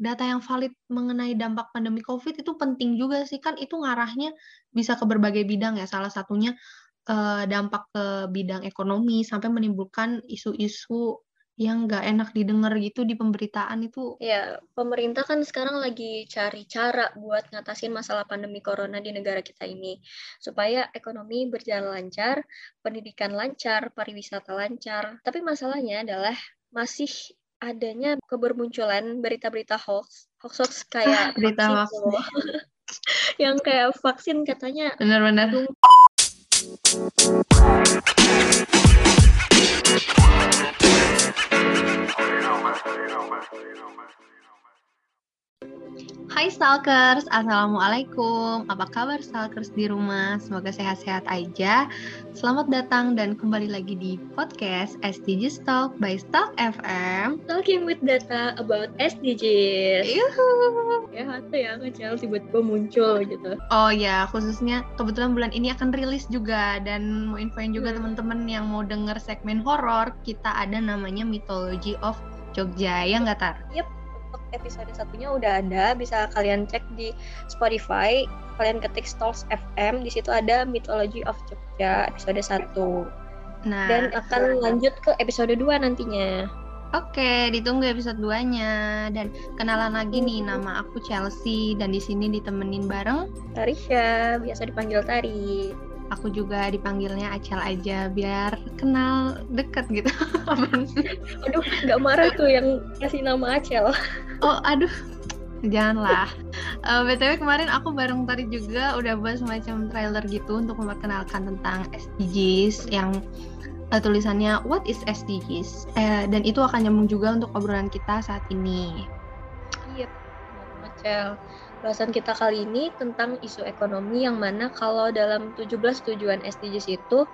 data yang valid mengenai dampak pandemi COVID itu penting juga sih kan itu ngarahnya bisa ke berbagai bidang ya salah satunya uh, dampak ke bidang ekonomi sampai menimbulkan isu-isu yang nggak enak didengar gitu di pemberitaan itu. Ya, pemerintah kan sekarang lagi cari cara buat ngatasin masalah pandemi corona di negara kita ini. Supaya ekonomi berjalan lancar, pendidikan lancar, pariwisata lancar. Tapi masalahnya adalah masih adanya kebermunculan berita-berita hoax, hoax-hoax kayak ah, berita hoax. yang kayak vaksin katanya. Benar-benar. Hai Stalkers, Assalamualaikum. Apa kabar Stalkers di rumah? Semoga sehat-sehat aja. Selamat datang dan kembali lagi di podcast SDGs Talk by Stalk FM. Talking with data about SDGs. Yuhu. Ya, hati ya, kecil tiba-tiba muncul gitu. Oh ya, khususnya kebetulan bulan ini akan rilis juga dan mau infoin juga hmm. teman-teman yang mau denger segmen horor, kita ada namanya Mythology of Jogja, ya nggak Tar? Yep, episode satunya udah ada bisa kalian cek di Spotify. Kalian ketik Stalks FM di situ ada Mythology of Jogja episode 1 nah dan akan lanjut ke episode 2 nantinya. Oke, ditunggu episode 2-nya. Dan kenalan lagi nih, nama aku Chelsea dan di sini ditemenin bareng Tarisha, biasa dipanggil Tari aku juga dipanggilnya Acel aja biar kenal deket gitu. aduh, nggak marah tuh yang kasih nama Acel. oh, aduh. Janganlah. Uh, eh, BTW kemarin aku bareng Tari juga udah buat semacam trailer gitu untuk memperkenalkan tentang SDGs yang uh, tulisannya What is SDGs? Uh, dan itu akan nyambung juga untuk obrolan kita saat ini. Iya, Acel. Bahasan kita kali ini tentang isu ekonomi yang mana kalau dalam 17 tujuan SDGs itu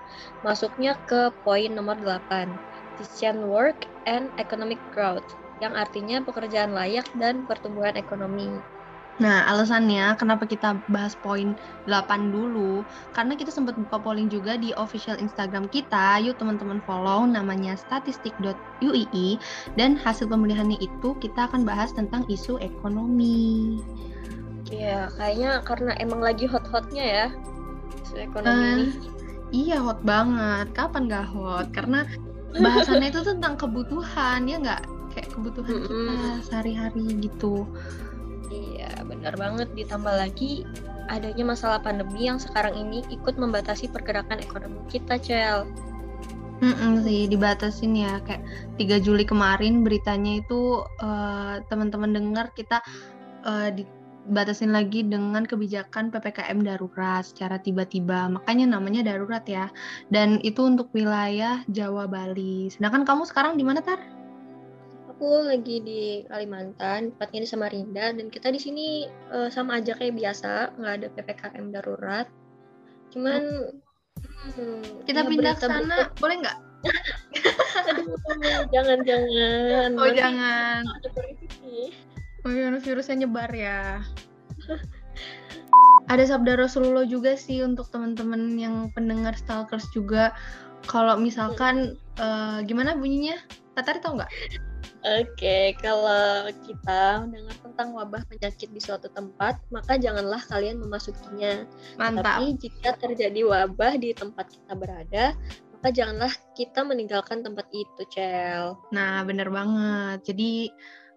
masuknya ke poin nomor 8, decent work and economic growth, yang artinya pekerjaan layak dan pertumbuhan ekonomi. Nah, alasannya kenapa kita bahas poin 8 dulu, karena kita sempat buka polling juga di official Instagram kita, yuk teman-teman follow namanya statistik.uii, dan hasil pemilihannya itu kita akan bahas tentang isu ekonomi. Iya, kayaknya karena emang lagi hot-hotnya ya isu ekonomi uh, ini. Iya hot banget. Kapan gak hot? Karena bahasannya itu tentang kebutuhan ya nggak kayak kebutuhan mm -hmm. kita sehari-hari gitu. Iya, benar banget. Ditambah lagi adanya masalah pandemi yang sekarang ini ikut membatasi pergerakan ekonomi kita, Cel. Mm -mm sih dibatasin ya kayak 3 Juli kemarin beritanya itu uh, teman-teman dengar kita uh, di batasin lagi dengan kebijakan PPKM darurat secara tiba-tiba. Makanya namanya darurat ya. Dan itu untuk wilayah Jawa Bali. Sedangkan kamu sekarang di mana, Tar? Aku lagi di Kalimantan, tepatnya di Samarinda dan kita di sini uh, sama aja kayak biasa, nggak ada PPKM darurat. Cuman hmm, kita ya pindah ke sana, boleh nggak? jangan jangan. Oh, Nanti jangan. Ada Oh iya, virusnya nyebar ya. Ada sabda Rasulullah juga sih untuk teman-teman yang pendengar stalkers juga. Kalau misalkan uh, gimana bunyinya? Tatari tau nggak? Oke, okay, kalau kita mendengar tentang wabah penyakit di suatu tempat, maka janganlah kalian memasukinya. Mantap. Tapi jika terjadi wabah di tempat kita berada, maka janganlah kita meninggalkan tempat itu, Cel. Nah, bener banget. Jadi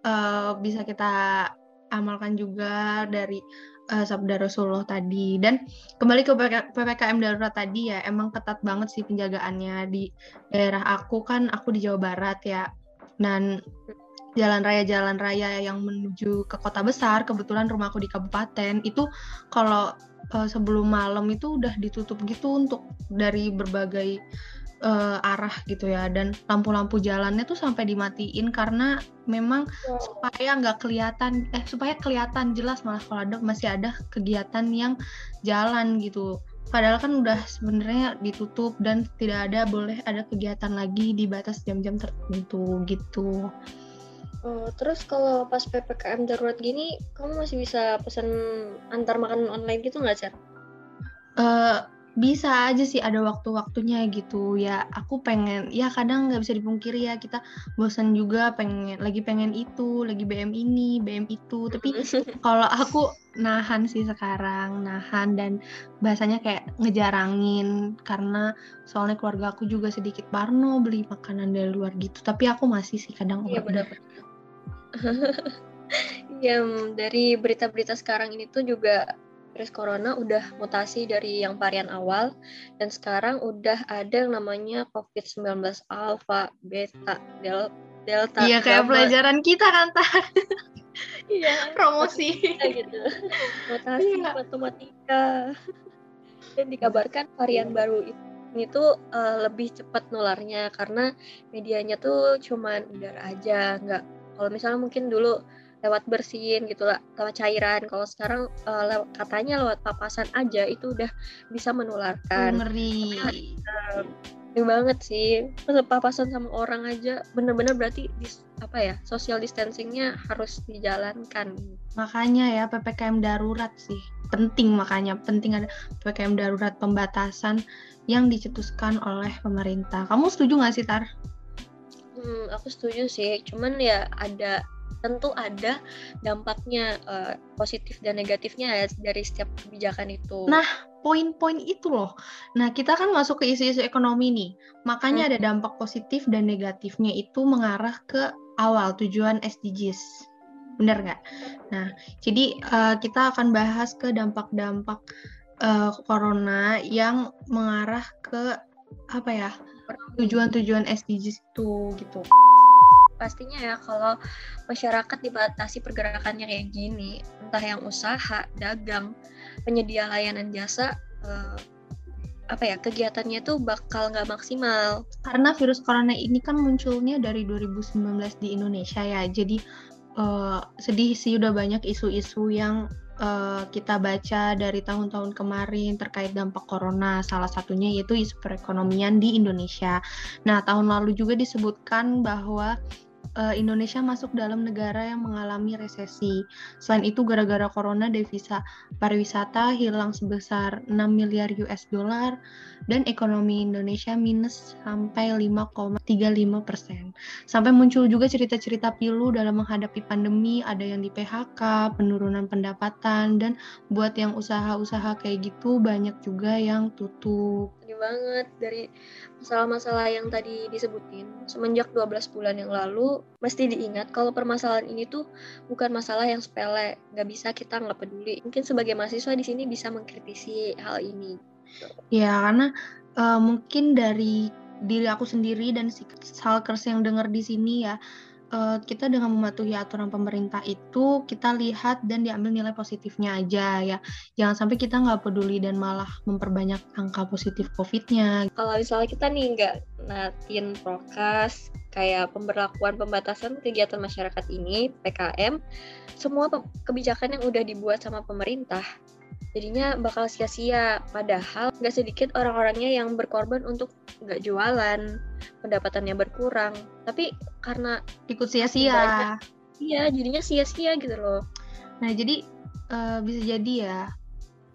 uh, bisa kita amalkan juga dari uh, sabda Rasulullah tadi. Dan kembali ke ppkm darurat tadi ya emang ketat banget sih penjagaannya di daerah aku. Kan aku di Jawa Barat ya. Dan jalan raya jalan raya yang menuju ke kota besar kebetulan rumahku di kabupaten itu kalau uh, sebelum malam itu udah ditutup gitu untuk dari berbagai uh, arah gitu ya dan lampu-lampu jalannya tuh sampai dimatiin karena memang wow. supaya nggak kelihatan eh supaya kelihatan jelas malah kalau ada masih ada kegiatan yang jalan gitu padahal kan udah sebenarnya ditutup dan tidak ada boleh ada kegiatan lagi di batas jam-jam tertentu gitu. Oh, terus kalau pas ppkm darurat gini, kamu masih bisa pesan antar makanan online gitu nggak, Cer? Uh, bisa aja sih ada waktu-waktunya gitu. Ya aku pengen ya kadang nggak bisa dipungkiri ya kita bosan juga pengen lagi pengen itu lagi BM ini BM itu. Tapi kalau aku nahan sih sekarang nahan dan bahasanya kayak ngejarangin karena soalnya keluarga aku juga sedikit parno beli makanan dari luar gitu. Tapi aku masih sih kadang iya benar ya dari berita-berita sekarang ini tuh juga virus corona udah mutasi dari yang varian awal dan sekarang udah ada yang namanya COVID-19 alpha, beta, del, delta. Iya kayak gamma. pelajaran kita kan tar. Iya. Promosi. gitu. Mutasi iya. matematika. Dan dikabarkan varian baru itu ini tuh uh, lebih cepat nularnya karena medianya tuh cuman udara aja, nggak kalau misalnya mungkin dulu lewat bersin gitu lah lewat cairan. Kalau sekarang uh, lewat, katanya lewat papasan aja itu udah bisa menularkan. Ngeri. Uh, banget sih. Papasan sama orang aja bener-bener berarti dis, apa ya social distancingnya harus dijalankan. Makanya ya ppkm darurat sih. Penting makanya penting ada ppkm darurat pembatasan yang dicetuskan oleh pemerintah. Kamu setuju nggak sih tar? Hmm, aku setuju sih. Cuman ya ada tentu ada dampaknya uh, positif dan negatifnya ya dari setiap kebijakan itu. Nah, poin-poin itu loh. Nah, kita kan masuk ke isu-isu ekonomi nih. Makanya hmm. ada dampak positif dan negatifnya itu mengarah ke awal tujuan SDGs. Benar nggak? Nah, jadi uh, kita akan bahas ke dampak-dampak uh, corona yang mengarah ke apa ya? Tujuan-tujuan SDGs itu gitu pastinya ya kalau masyarakat dibatasi pergerakannya kayak gini, entah yang usaha, dagang, penyedia layanan jasa, eh, apa ya kegiatannya tuh bakal nggak maksimal. Karena virus corona ini kan munculnya dari 2019 di Indonesia ya, jadi eh, sedih sih udah banyak isu-isu yang uh, kita baca dari tahun-tahun kemarin terkait dampak corona. Salah satunya yaitu isu perekonomian di Indonesia. Nah, tahun lalu juga disebutkan bahwa uh, Indonesia masuk dalam negara yang mengalami resesi. Selain itu, gara-gara corona, devisa pariwisata hilang sebesar 6 miliar US dollar dan ekonomi Indonesia minus sampai 5,35 persen. Sampai muncul juga cerita-cerita pilu dalam menghadapi pandemi, ada yang di PHK, penurunan pendapatan, dan buat yang usaha-usaha kayak gitu banyak juga yang tutup banget dari masalah-masalah yang tadi disebutin. Semenjak 12 bulan yang lalu, mesti diingat kalau permasalahan ini tuh bukan masalah yang sepele. Nggak bisa kita nggak peduli. Mungkin sebagai mahasiswa di sini bisa mengkritisi hal ini. Ya, karena uh, mungkin dari diri aku sendiri dan si Salkers yang dengar di sini ya, uh, kita dengan mematuhi aturan pemerintah itu kita lihat dan diambil nilai positifnya aja ya jangan sampai kita nggak peduli dan malah memperbanyak angka positif COVID-nya. Kalau misalnya kita nih nggak natin prokes kayak pemberlakuan pembatasan kegiatan masyarakat ini PKM, semua kebijakan yang udah dibuat sama pemerintah jadinya bakal sia-sia. Padahal nggak sedikit orang-orangnya yang berkorban untuk nggak jualan pendapatannya berkurang. Tapi karena ikut sia-sia. iya jadinya sia-sia gitu loh. Nah jadi uh, bisa jadi ya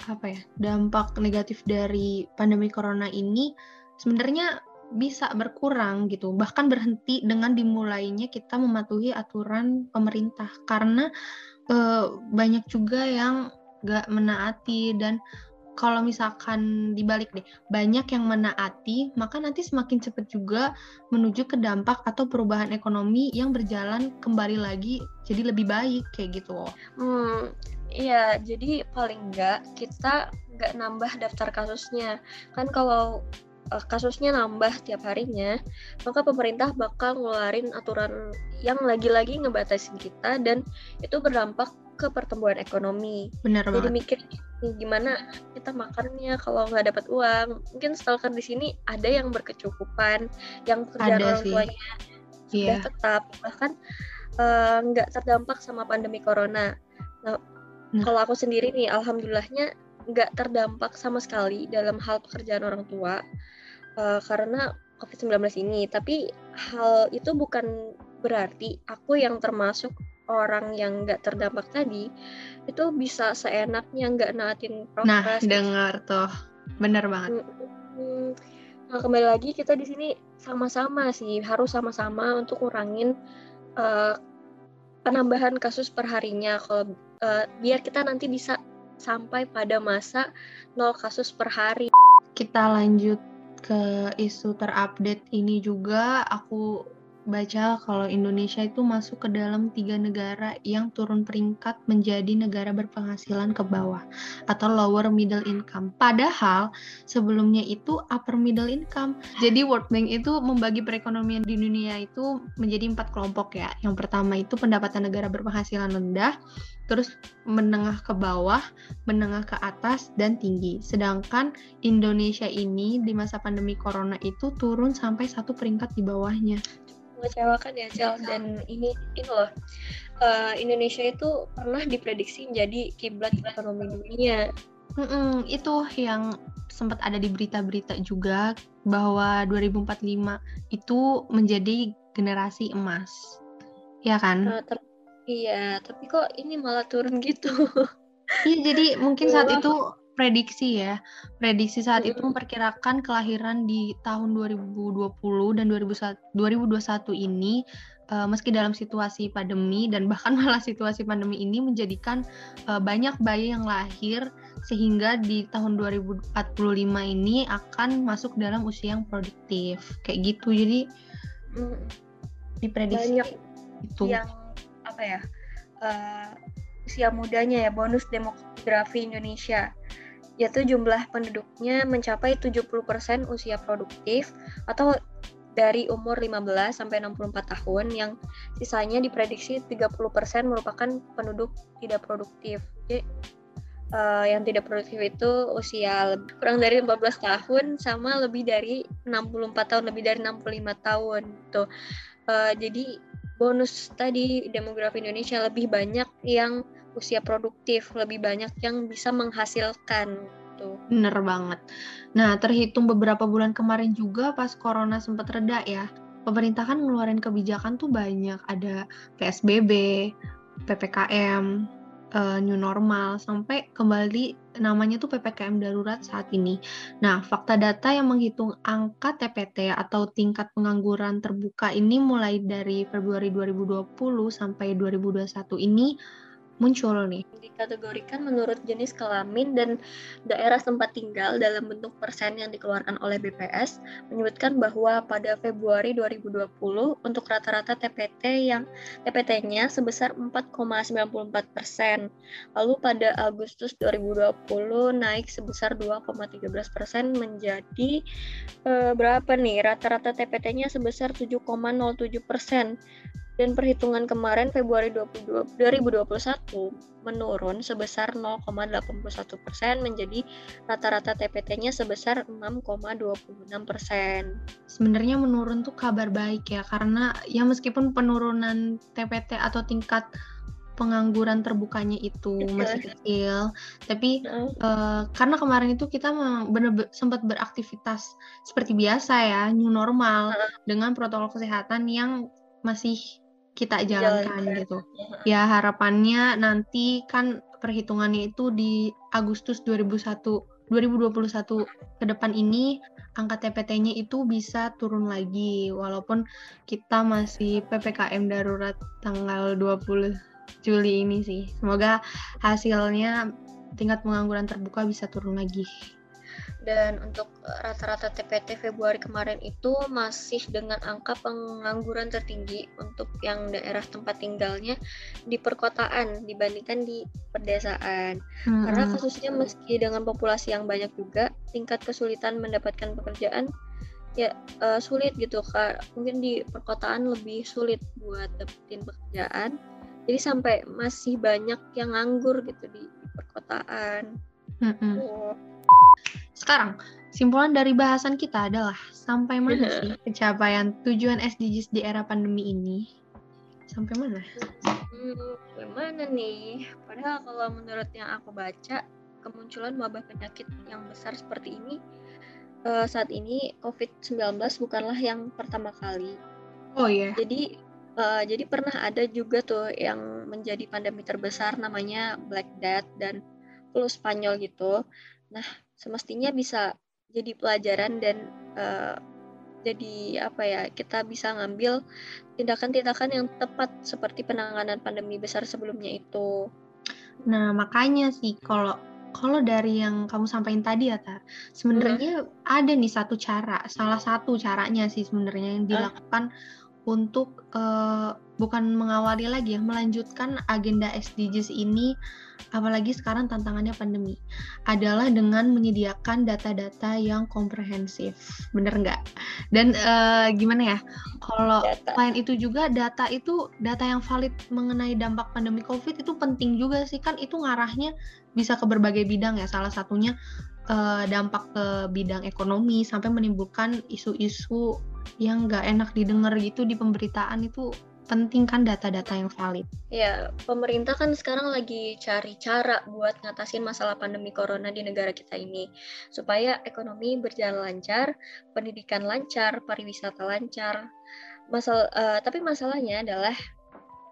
apa ya dampak negatif dari pandemi corona ini sebenarnya bisa berkurang gitu. Bahkan berhenti dengan dimulainya kita mematuhi aturan pemerintah. Karena uh, banyak juga yang gak menaati dan kalau misalkan dibalik deh banyak yang menaati maka nanti semakin cepat juga menuju ke dampak atau perubahan ekonomi yang berjalan kembali lagi jadi lebih baik kayak gitu. Hmm, iya jadi paling enggak kita nggak nambah daftar kasusnya kan kalau uh, kasusnya nambah tiap harinya, maka pemerintah bakal ngeluarin aturan yang lagi-lagi ngebatasin kita dan itu berdampak ke pertumbuhan ekonomi. Benar Jadi banget. mikir gimana kita makannya kalau nggak dapat uang. Mungkin stalker di sini ada yang berkecukupan, yang pekerjaan ada orang sih. tuanya sudah yeah. tetap, bahkan eh, nggak uh, terdampak sama pandemi corona. Nah, nah, kalau aku sendiri nih, alhamdulillahnya nggak terdampak sama sekali dalam hal pekerjaan orang tua uh, karena COVID-19 ini. Tapi hal itu bukan berarti aku yang termasuk orang yang nggak terdampak tadi itu bisa seenaknya nggak naatin prokes. Nah, dengar tuh. bener banget. Nah, kembali lagi kita di sini sama-sama sih harus sama-sama untuk kurangin uh, penambahan kasus perharinya kalau uh, biar kita nanti bisa sampai pada masa nol kasus per hari. Kita lanjut ke isu terupdate ini juga aku baca kalau Indonesia itu masuk ke dalam tiga negara yang turun peringkat menjadi negara berpenghasilan ke bawah atau lower middle income. Padahal sebelumnya itu upper middle income. Jadi World Bank itu membagi perekonomian di dunia itu menjadi empat kelompok ya. Yang pertama itu pendapatan negara berpenghasilan rendah, terus menengah ke bawah, menengah ke atas, dan tinggi. Sedangkan Indonesia ini di masa pandemi corona itu turun sampai satu peringkat di bawahnya mengecewakan ya Cel dan ini ini loh uh, Indonesia itu pernah diprediksi menjadi kiblat ekonomi dunia. Mm-mm, itu yang sempat ada di berita-berita juga bahwa 2045 itu menjadi generasi emas, ya kan? Uh, ter- iya, tapi kok ini malah turun gitu. Iya, jadi mungkin saat itu prediksi ya. Prediksi saat itu memperkirakan kelahiran di tahun 2020 dan 2021 ini uh, meski dalam situasi pandemi dan bahkan malah situasi pandemi ini menjadikan uh, banyak bayi yang lahir sehingga di tahun 2045 ini akan masuk dalam usia yang produktif. Kayak gitu. Jadi mm. diprediksi banyak itu. yang apa ya uh, usia mudanya ya bonus demografi Indonesia yaitu jumlah penduduknya mencapai 70% usia produktif atau dari umur 15 sampai 64 tahun yang sisanya diprediksi 30% merupakan penduduk tidak produktif. Jadi uh, yang tidak produktif itu usia kurang dari 14 tahun sama lebih dari 64 tahun, lebih dari 65 tahun tuh. Uh, jadi bonus tadi demografi Indonesia lebih banyak yang usia produktif, lebih banyak yang bisa menghasilkan gitu. Bener banget. Nah, terhitung beberapa bulan kemarin juga pas corona sempat reda ya, pemerintah kan ngeluarin kebijakan tuh banyak. Ada PSBB, PPKM, uh, eh, new normal, sampai kembali namanya tuh PPKM darurat saat ini. Nah, fakta data yang menghitung angka TPT atau tingkat pengangguran terbuka ini mulai dari Februari 2020 sampai 2021 ini muncul nih. Dikategorikan menurut jenis kelamin dan daerah tempat tinggal dalam bentuk persen yang dikeluarkan oleh BPS menyebutkan bahwa pada Februari 2020 untuk rata-rata TPT yang TPT-nya sebesar 4,94 persen. Lalu pada Agustus 2020 naik sebesar 2,13 persen menjadi eh, berapa nih? Rata-rata TPT-nya sebesar 7,07 persen dan perhitungan kemarin Februari 2021 menurun sebesar 0,81 persen menjadi rata-rata TPT-nya sebesar 6,26 persen. Sebenarnya menurun tuh kabar baik ya karena ya meskipun penurunan TPT atau tingkat pengangguran terbukanya itu kecil. masih kecil, tapi uh. Uh, karena kemarin itu kita benar sempat beraktivitas seperti biasa ya, new normal dengan protokol kesehatan yang masih kita jalankan Jalan. gitu. Ya harapannya nanti kan perhitungannya itu di Agustus 2001 2021 ke depan ini angka TPT-nya itu bisa turun lagi walaupun kita masih PPKM darurat tanggal 20 Juli ini sih. Semoga hasilnya tingkat pengangguran terbuka bisa turun lagi dan untuk eh, rata-rata TPT Februari kemarin itu masih dengan angka pengangguran tertinggi untuk yang daerah tempat tinggalnya di perkotaan dibandingkan di pedesaan. Hmm. Karena kasusnya meski dengan populasi yang banyak juga tingkat kesulitan mendapatkan pekerjaan ya uh, sulit gitu kak mungkin di perkotaan lebih sulit buat dapetin pekerjaan jadi sampai masih banyak yang nganggur gitu di, perkotaan. -hmm. oh sekarang, simpulan dari bahasan kita adalah sampai mana sih pencapaian tujuan SDGs di era pandemi ini? Sampai mana? Hmm, mana nih? Padahal kalau menurut yang aku baca, kemunculan wabah penyakit yang besar seperti ini uh, saat ini COVID-19 bukanlah yang pertama kali. Oh iya. Yeah. Jadi uh, jadi pernah ada juga tuh yang menjadi pandemi terbesar namanya Black Death dan flu Spanyol gitu Nah, semestinya bisa jadi pelajaran dan uh, jadi apa ya kita bisa ngambil tindakan-tindakan yang tepat seperti penanganan pandemi besar sebelumnya itu. Nah makanya sih kalau kalau dari yang kamu sampaikan tadi ya Tar, sebenarnya hmm. ada nih satu cara, salah satu caranya sih sebenarnya yang dilakukan uh. Untuk uh, bukan mengawali lagi ya, melanjutkan agenda SDGs ini apalagi sekarang tantangannya pandemi, adalah dengan menyediakan data-data yang komprehensif, bener nggak? Dan uh, gimana ya, kalau selain itu juga data itu data yang valid mengenai dampak pandemi COVID itu penting juga sih. Kan itu ngarahnya bisa ke berbagai bidang ya, salah satunya uh, dampak ke bidang ekonomi sampai menimbulkan isu-isu yang nggak enak didengar gitu di pemberitaan itu penting kan data-data yang valid. Ya, pemerintah kan sekarang lagi cari cara buat ngatasin masalah pandemi corona di negara kita ini supaya ekonomi berjalan lancar, pendidikan lancar, pariwisata lancar. Masal uh, tapi masalahnya adalah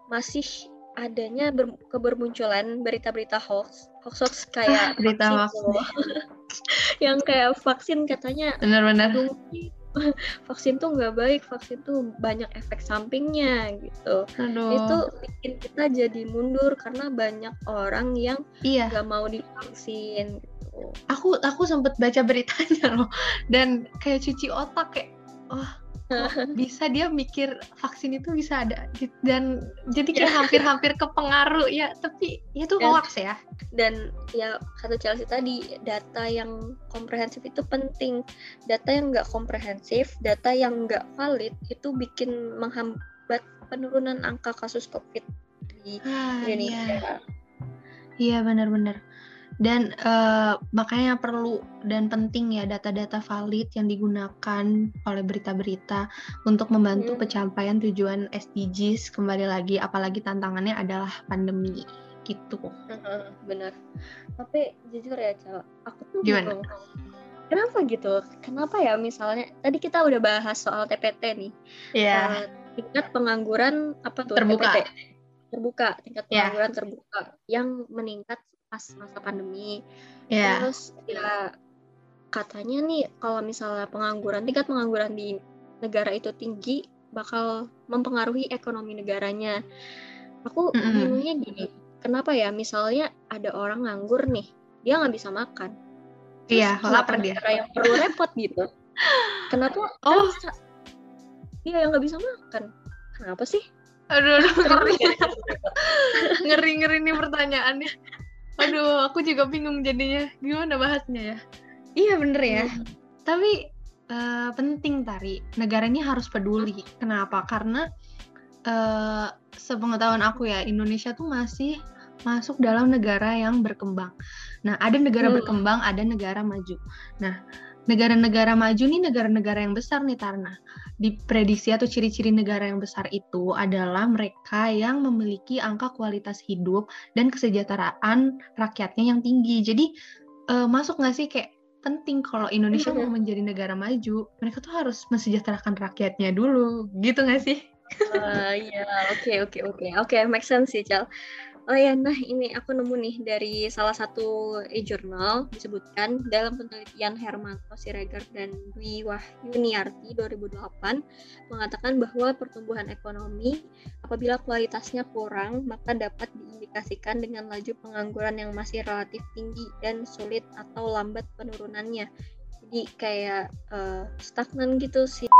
masih adanya ber kebermunculan berita-berita hoax, hoax-hoax kayak berita hoax yang kayak vaksin katanya benar-benar vaksin tuh nggak baik, vaksin tuh banyak efek sampingnya gitu. Aduh. Itu bikin kita jadi mundur karena banyak orang yang iya. nggak mau divaksin. Gitu. Aku aku sempat baca beritanya loh dan kayak cuci otak kayak, wah bisa dia mikir vaksin itu bisa ada dan jadi kayak iya. hampir-hampir kepengaruh. Ya tapi itu hoax ya. dan ya kata Chelsea tadi data yang komprehensif itu penting. Data yang nggak komprehensif data yang nggak valid itu bikin menghambat penurunan angka kasus covid di ah, Indonesia. iya, iya benar-benar dan uh, makanya perlu dan penting ya data-data valid yang digunakan oleh berita-berita untuk membantu hmm. pencapaian tujuan SDGs kembali lagi apalagi tantangannya adalah pandemi gitu benar tapi jujur ya Cal aku tuh gimana bingung. kenapa gitu kenapa ya misalnya tadi kita udah bahas soal TPT nih yeah. uh, tingkat pengangguran apa tuh terbuka TPT? terbuka tingkat iya. pengangguran yeah. terbuka yang meningkat pas masa pandemi. Yeah. Terus ya katanya nih kalau misalnya pengangguran tingkat pengangguran di negara itu tinggi bakal mempengaruhi ekonomi negaranya. Aku mm -hmm. bingungnya gini, kenapa ya misalnya ada orang nganggur nih, dia nggak bisa makan. Iya, lapar dia. Yang perlu repot gitu. Kenapa? Oh, dia yang nggak bisa makan. Kenapa sih? Aduh, aduh ngeri. ngeri ngeri nih pertanyaannya. Aduh, aku juga bingung jadinya. Gimana bahasnya ya? Iya bener ya. Hmm. Tapi uh, penting tari. Negara ini harus peduli. Kenapa? Karena uh, sepengetahuan aku ya, Indonesia tuh masih masuk dalam negara yang berkembang. Nah, ada negara hmm. berkembang, ada negara maju. Nah, negara-negara maju nih negara-negara yang besar nih Tarna. Diprediksi atau ciri-ciri negara yang besar itu adalah mereka yang memiliki angka kualitas hidup dan kesejahteraan rakyatnya yang tinggi. Jadi uh, masuk nggak sih kayak penting kalau Indonesia mau menjadi negara maju, mereka tuh harus mensejahterakan rakyatnya dulu, gitu nggak sih? Uh, iya, oke oke oke oke, make sense sih, Cal. Oh ya, nah ini aku nemu nih dari salah satu e-journal disebutkan dalam penelitian Hermanto Siregar dan Dwi Wahyuniarti 2008 mengatakan bahwa pertumbuhan ekonomi apabila kualitasnya kurang maka dapat diindikasikan dengan laju pengangguran yang masih relatif tinggi dan sulit atau lambat penurunannya. Jadi kayak uh, stagnan gitu si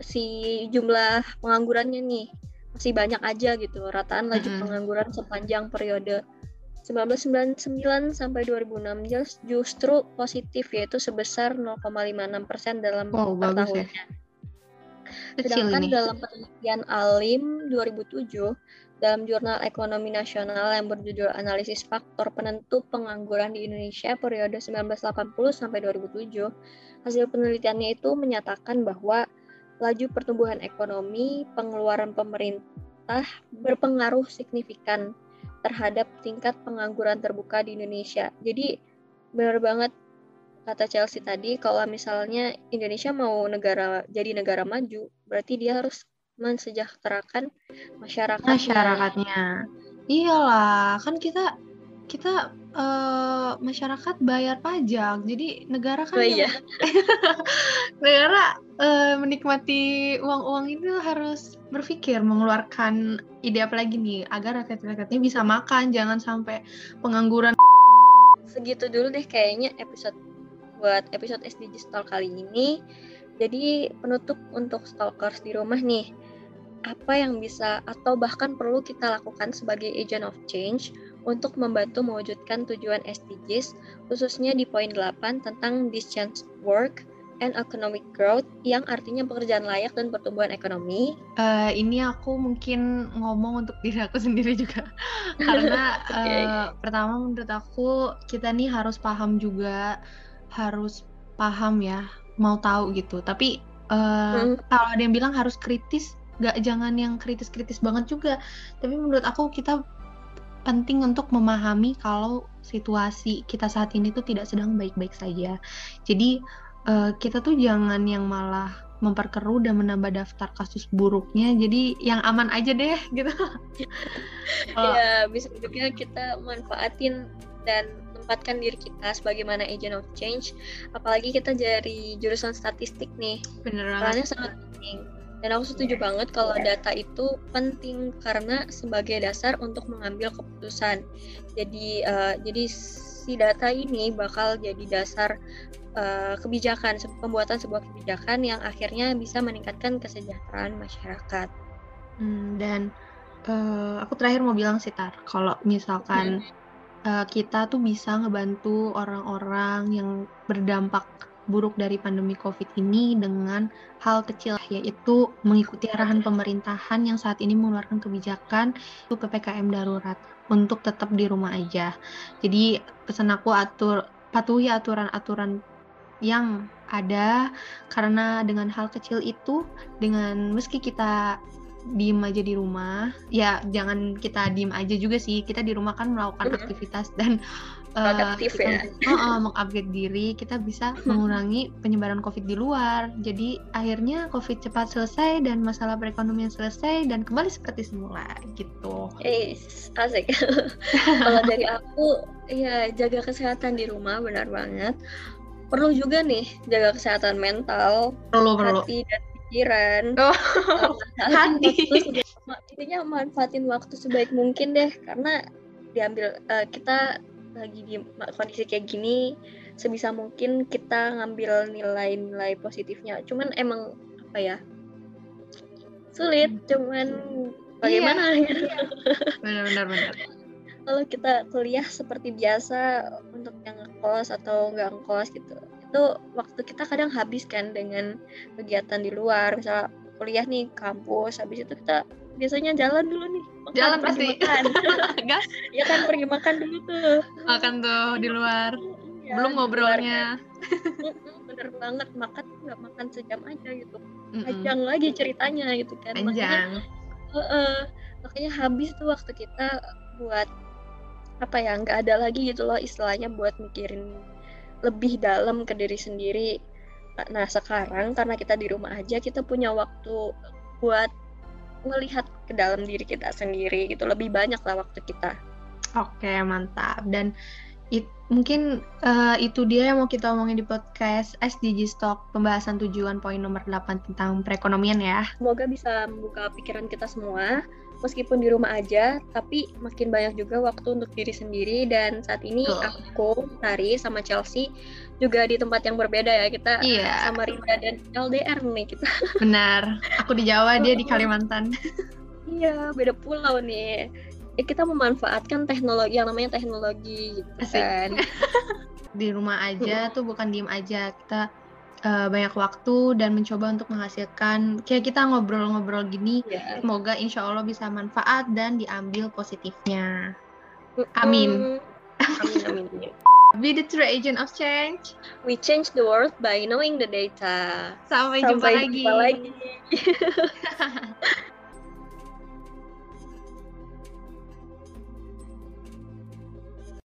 si jumlah penganggurannya nih masih banyak aja gitu rataan laju mm-hmm. pengangguran sepanjang periode 1999 sampai 2006 justru positif yaitu sebesar 0,56 persen dalam wow, per tahunnya. Ya. Sedangkan ini. dalam penelitian Alim 2007 dalam jurnal Ekonomi Nasional yang berjudul Analisis Faktor Penentu Pengangguran di Indonesia periode 1980 sampai 2007, hasil penelitiannya itu menyatakan bahwa laju pertumbuhan ekonomi, pengeluaran pemerintah berpengaruh signifikan terhadap tingkat pengangguran terbuka di Indonesia. Jadi benar banget kata Chelsea tadi kalau misalnya Indonesia mau negara jadi negara maju, berarti dia harus mensejahterakan masyarakat masyarakatnya. Iyalah, kan kita kita uh, masyarakat bayar pajak. Jadi negara kan Oh iya. negara uh, menikmati uang-uang itu harus berpikir mengeluarkan ide apa lagi nih agar rakyat-rakyatnya bisa makan, jangan sampai pengangguran. Segitu dulu deh kayaknya episode buat episode SDG Stalk kali ini. Jadi penutup untuk stalkers di rumah nih, apa yang bisa atau bahkan perlu kita lakukan sebagai agent of change untuk membantu mewujudkan tujuan SDGs, khususnya di poin 8 tentang decent work and economic growth yang artinya pekerjaan layak dan pertumbuhan ekonomi. Uh, ini aku mungkin ngomong untuk diri aku sendiri juga karena okay. uh, pertama menurut aku kita nih harus paham juga harus paham ya mau tahu gitu tapi uh, hmm. kalau ada yang bilang harus kritis gak jangan yang kritis-kritis banget juga tapi menurut aku kita penting untuk memahami kalau situasi kita saat ini tuh tidak sedang baik-baik saja. Jadi uh, kita tuh jangan yang malah memperkeruh dan menambah daftar kasus buruknya. Jadi yang aman aja deh gitu. Ya bisa juga kita manfaatin dan menempatkan diri kita sebagaimana agent of change. Apalagi kita dari jurusan statistik nih. Bener Karena sangat penting dan aku setuju banget kalau data itu penting karena sebagai dasar untuk mengambil keputusan. Jadi uh, jadi si data ini bakal jadi dasar uh, kebijakan pembuatan sebuah kebijakan yang akhirnya bisa meningkatkan kesejahteraan masyarakat. Hmm, dan uh, aku terakhir mau bilang sih tar kalau misalkan hmm. uh, kita tuh bisa ngebantu orang-orang yang berdampak buruk dari pandemi COVID ini dengan hal kecil yaitu mengikuti arahan pemerintahan yang saat ini mengeluarkan kebijakan itu PPKM darurat untuk tetap di rumah aja. Jadi pesan aku atur patuhi aturan-aturan yang ada karena dengan hal kecil itu dengan meski kita diem aja di rumah ya jangan kita diem aja juga sih kita di rumah kan melakukan aktivitas dan uh, kita, ya. uh, uh, mengupgrade diri kita bisa mengurangi penyebaran covid di luar. Jadi akhirnya covid cepat selesai dan masalah perekonomian selesai dan kembali seperti semula gitu. Eh asik. Kalau dari aku ya jaga kesehatan di rumah benar banget. Perlu juga nih jaga kesehatan mental perlu perlu. hati dan pikiran. Oh, hati. intinya manfaatin waktu sebaik mungkin deh karena diambil uh, kita lagi di kondisi kayak gini sebisa mungkin kita ngambil nilai-nilai positifnya. Cuman emang apa ya sulit. Cuman bagaimana? Iya, gitu benar-benar benar. Kalau kita kuliah seperti biasa untuk yang ngekos atau nggak ngekos gitu itu waktu kita kadang habis kan dengan kegiatan di luar. Misal kuliah nih kampus habis itu kita biasanya jalan dulu nih. Makan, jalan pasti. makan. Gas ya kan pergi makan dulu tuh. Makan tuh di luar. Ya, belum ngobrolnya. bener banget. Makan nggak makan sejam aja gitu. Panjang mm -mm. lagi ceritanya gitu kan. Panjang makanya, uh, uh, makanya habis tuh waktu kita buat apa ya nggak ada lagi gitu loh istilahnya buat mikirin lebih dalam ke diri sendiri. Nah, sekarang karena kita di rumah aja, kita punya waktu buat melihat ke dalam diri kita sendiri gitu. Lebih banyak lah waktu kita. Oke, mantap. Dan it, mungkin uh, itu dia yang mau kita omongin di podcast SDG Stock pembahasan tujuan poin nomor 8 tentang perekonomian ya. Semoga bisa membuka pikiran kita semua meskipun di rumah aja, tapi makin banyak juga waktu untuk diri sendiri dan saat ini Tuh. aku, Tari sama Chelsea juga di tempat yang berbeda ya. Kita iya. sama Rinda dan LDR nih kita. Benar. Aku di Jawa, dia di Kalimantan. iya, beda pulau nih. Ya, kita memanfaatkan teknologi yang namanya teknologi gitu kan. di rumah aja tuh bukan diem aja, kita uh, banyak waktu dan mencoba untuk menghasilkan kayak kita ngobrol-ngobrol gini yeah. semoga insya Allah bisa manfaat dan diambil positifnya amin amin amin Be the true agent of change. We change the world by knowing the data. Sampai, Sampai jumpa, jumpa lagi. lagi.